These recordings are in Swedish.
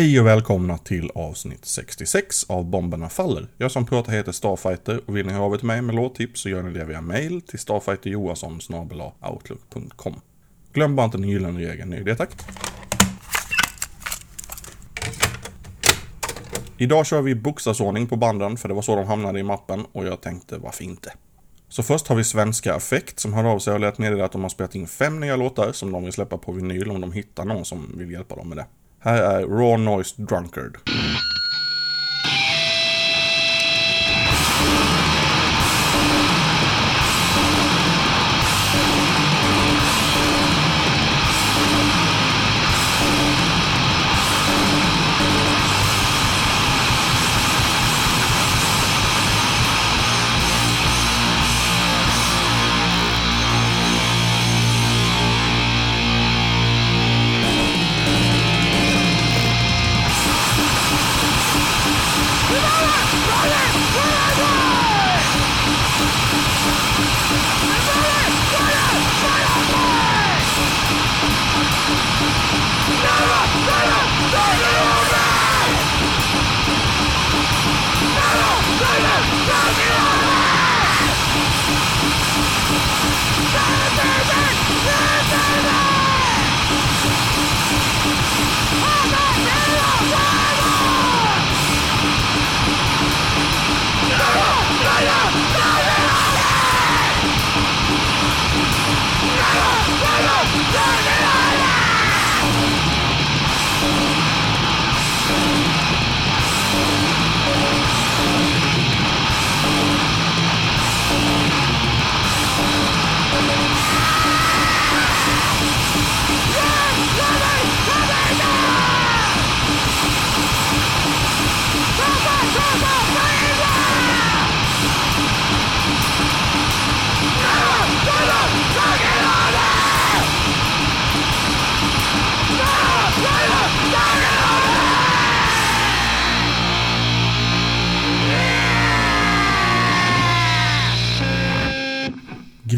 Hej och välkomna till avsnitt 66 av Bomberna Faller. Jag som pratar heter Starfighter och vill ni höra av er till mig med låttips så gör ni det via mail till starfighterjohansson.outlook.com Glöm bara inte den gyllene regeln i det tack. Idag kör vi bokstavsordning på banden för det var så de hamnade i mappen och jag tänkte varför inte. Så först har vi Svenska Affekt som hörde av sig och lät meddela att de har spelat in fem nya låtar som de vill släppa på vinyl om de hittar någon som vill hjälpa dem med det. Här är Raw Noise Drunkard.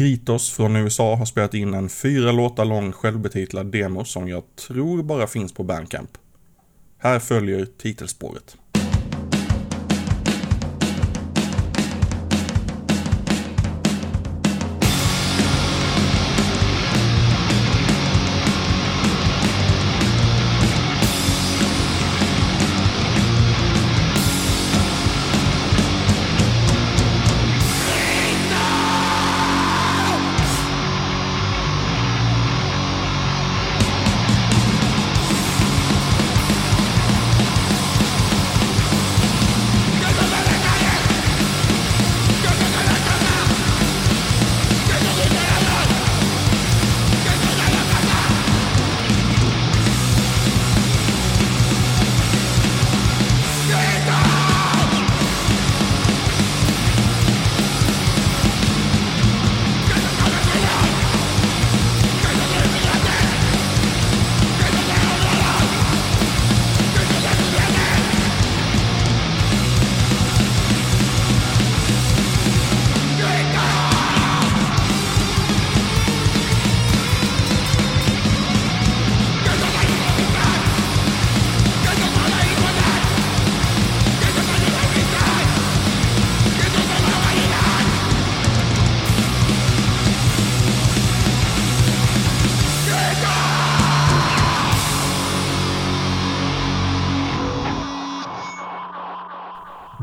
Gritos från USA har spelat in en fyra låtar lång självbetitlad demo som jag tror bara finns på Bandcamp. Här följer titelspåret.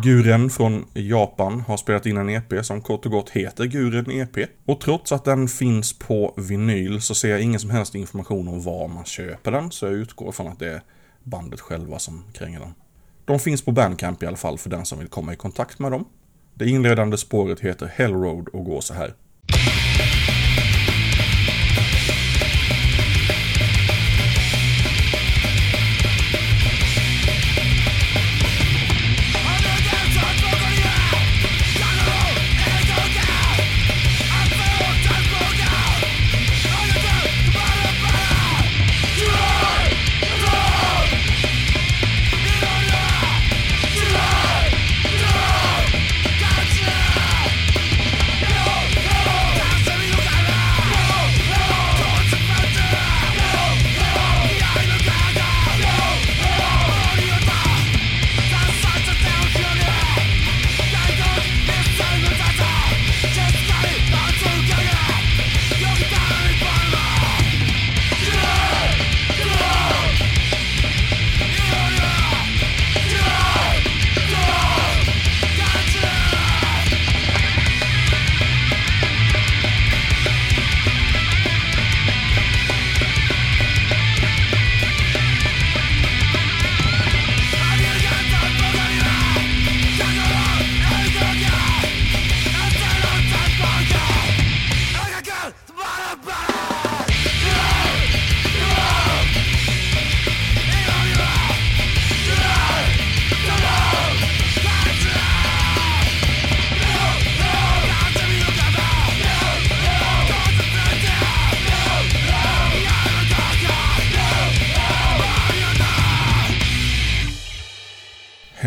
Guren från Japan har spelat in en EP som kort och gott heter Guren EP. Och trots att den finns på vinyl så ser jag ingen som helst information om var man köper den, så jag utgår från att det är bandet själva som kränger den. De finns på Bandcamp i alla fall för den som vill komma i kontakt med dem. Det inledande spåret heter Hell Road och går så här.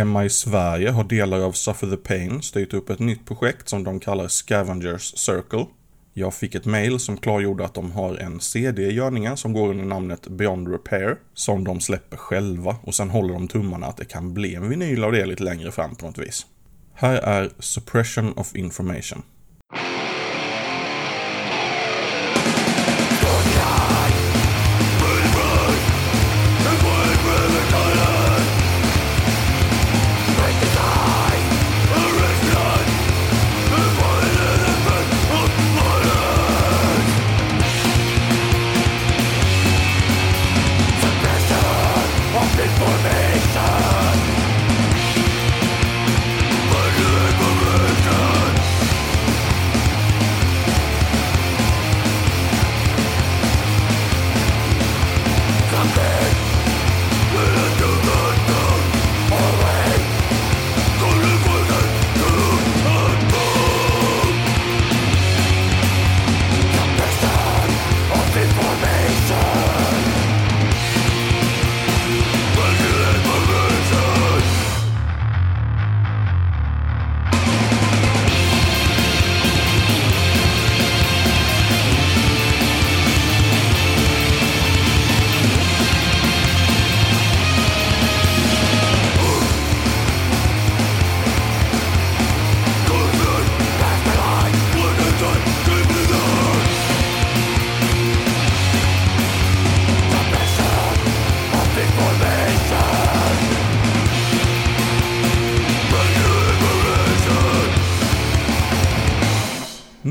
Hemma i Sverige har delar av Suffer the Pain styrt upp ett nytt projekt som de kallar Scavengers Circle. Jag fick ett mail som klargjorde att de har en CD i görningen som går under namnet Beyond Repair, som de släpper själva och sen håller de tummarna att det kan bli en vinyl av det lite längre fram på något vis. Här är Suppression of Information.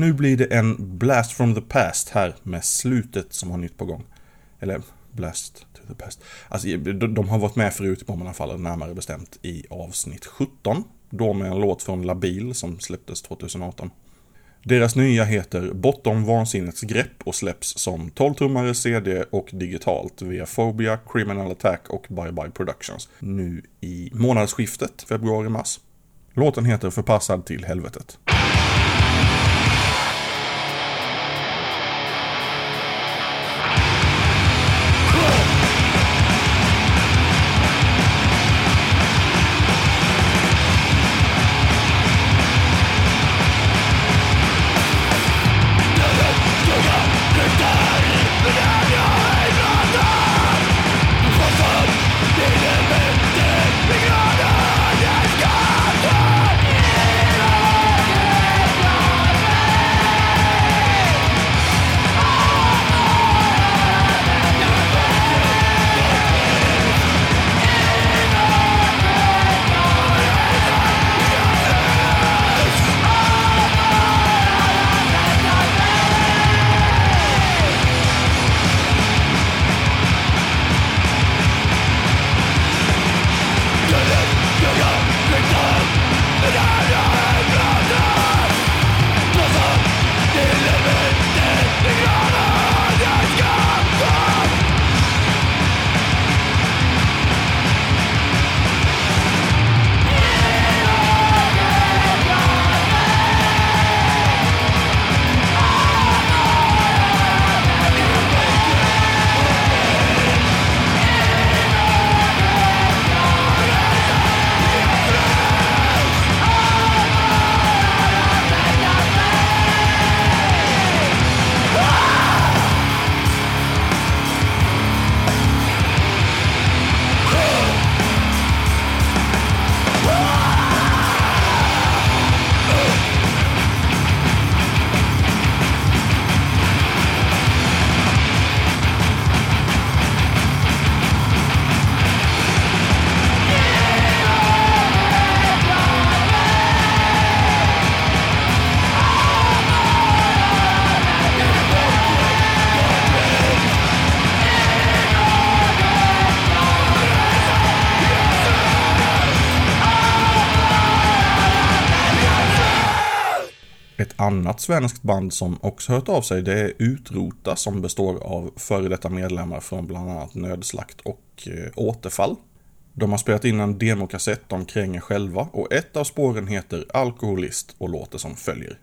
Nu blir det en Blast from the Past här med slutet som har nytt på gång. Eller Blast to the Past. Alltså de har varit med förut i Bomberna faller närmare bestämt i avsnitt 17. Då med en låt från Labil som släpptes 2018. Deras nya heter Bortom vansinnets grepp och släpps som 12-tummare CD och digitalt via Phobia, Criminal Attack och Bye Bye Productions. Nu i månadsskiftet, februari-mars. Låten heter Förpassad till helvetet. Annat svenskt band som också hört av sig det är Utrota som består av före detta medlemmar från bland annat Nödslakt och eh, Återfall. De har spelat in en demokassett de kränger själva och ett av spåren heter Alkoholist och låter som följer.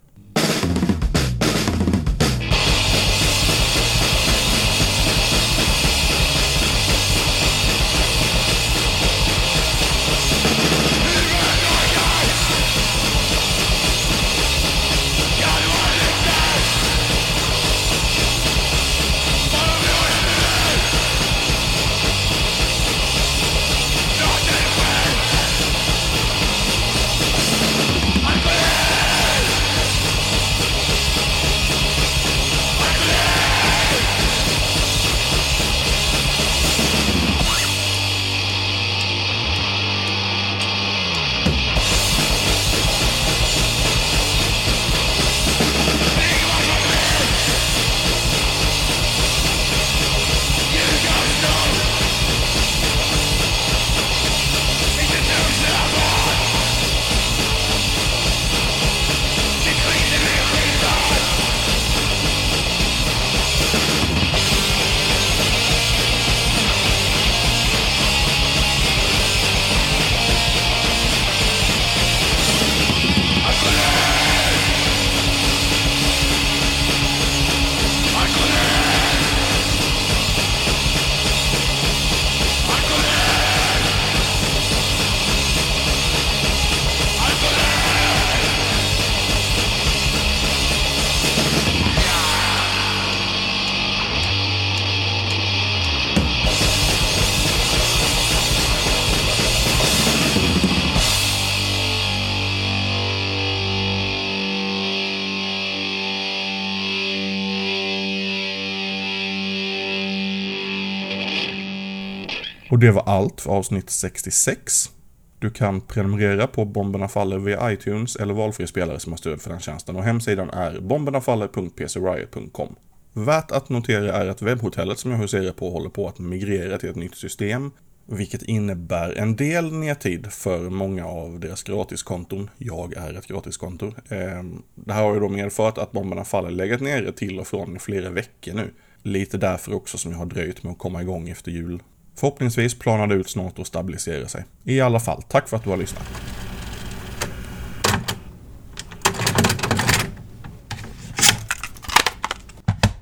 Och det var allt för avsnitt 66. Du kan prenumerera på Bomberna Faller via iTunes eller valfri spelare som har stöd för den tjänsten och hemsidan är bombernafaller.pcriot.com. Värt att notera är att webbhotellet som jag huserar på håller på att migrera till ett nytt system, vilket innebär en del nedtid för många av deras gratiskonton. Jag är ett gratiskonto. Ehm, det här har ju då medfört att Bomberna Faller legat nere till och från i flera veckor nu. Lite därför också som jag har dröjt med att komma igång efter jul. Förhoppningsvis planar det ut snart och stabiliserar sig. I alla fall, tack för att du har lyssnat.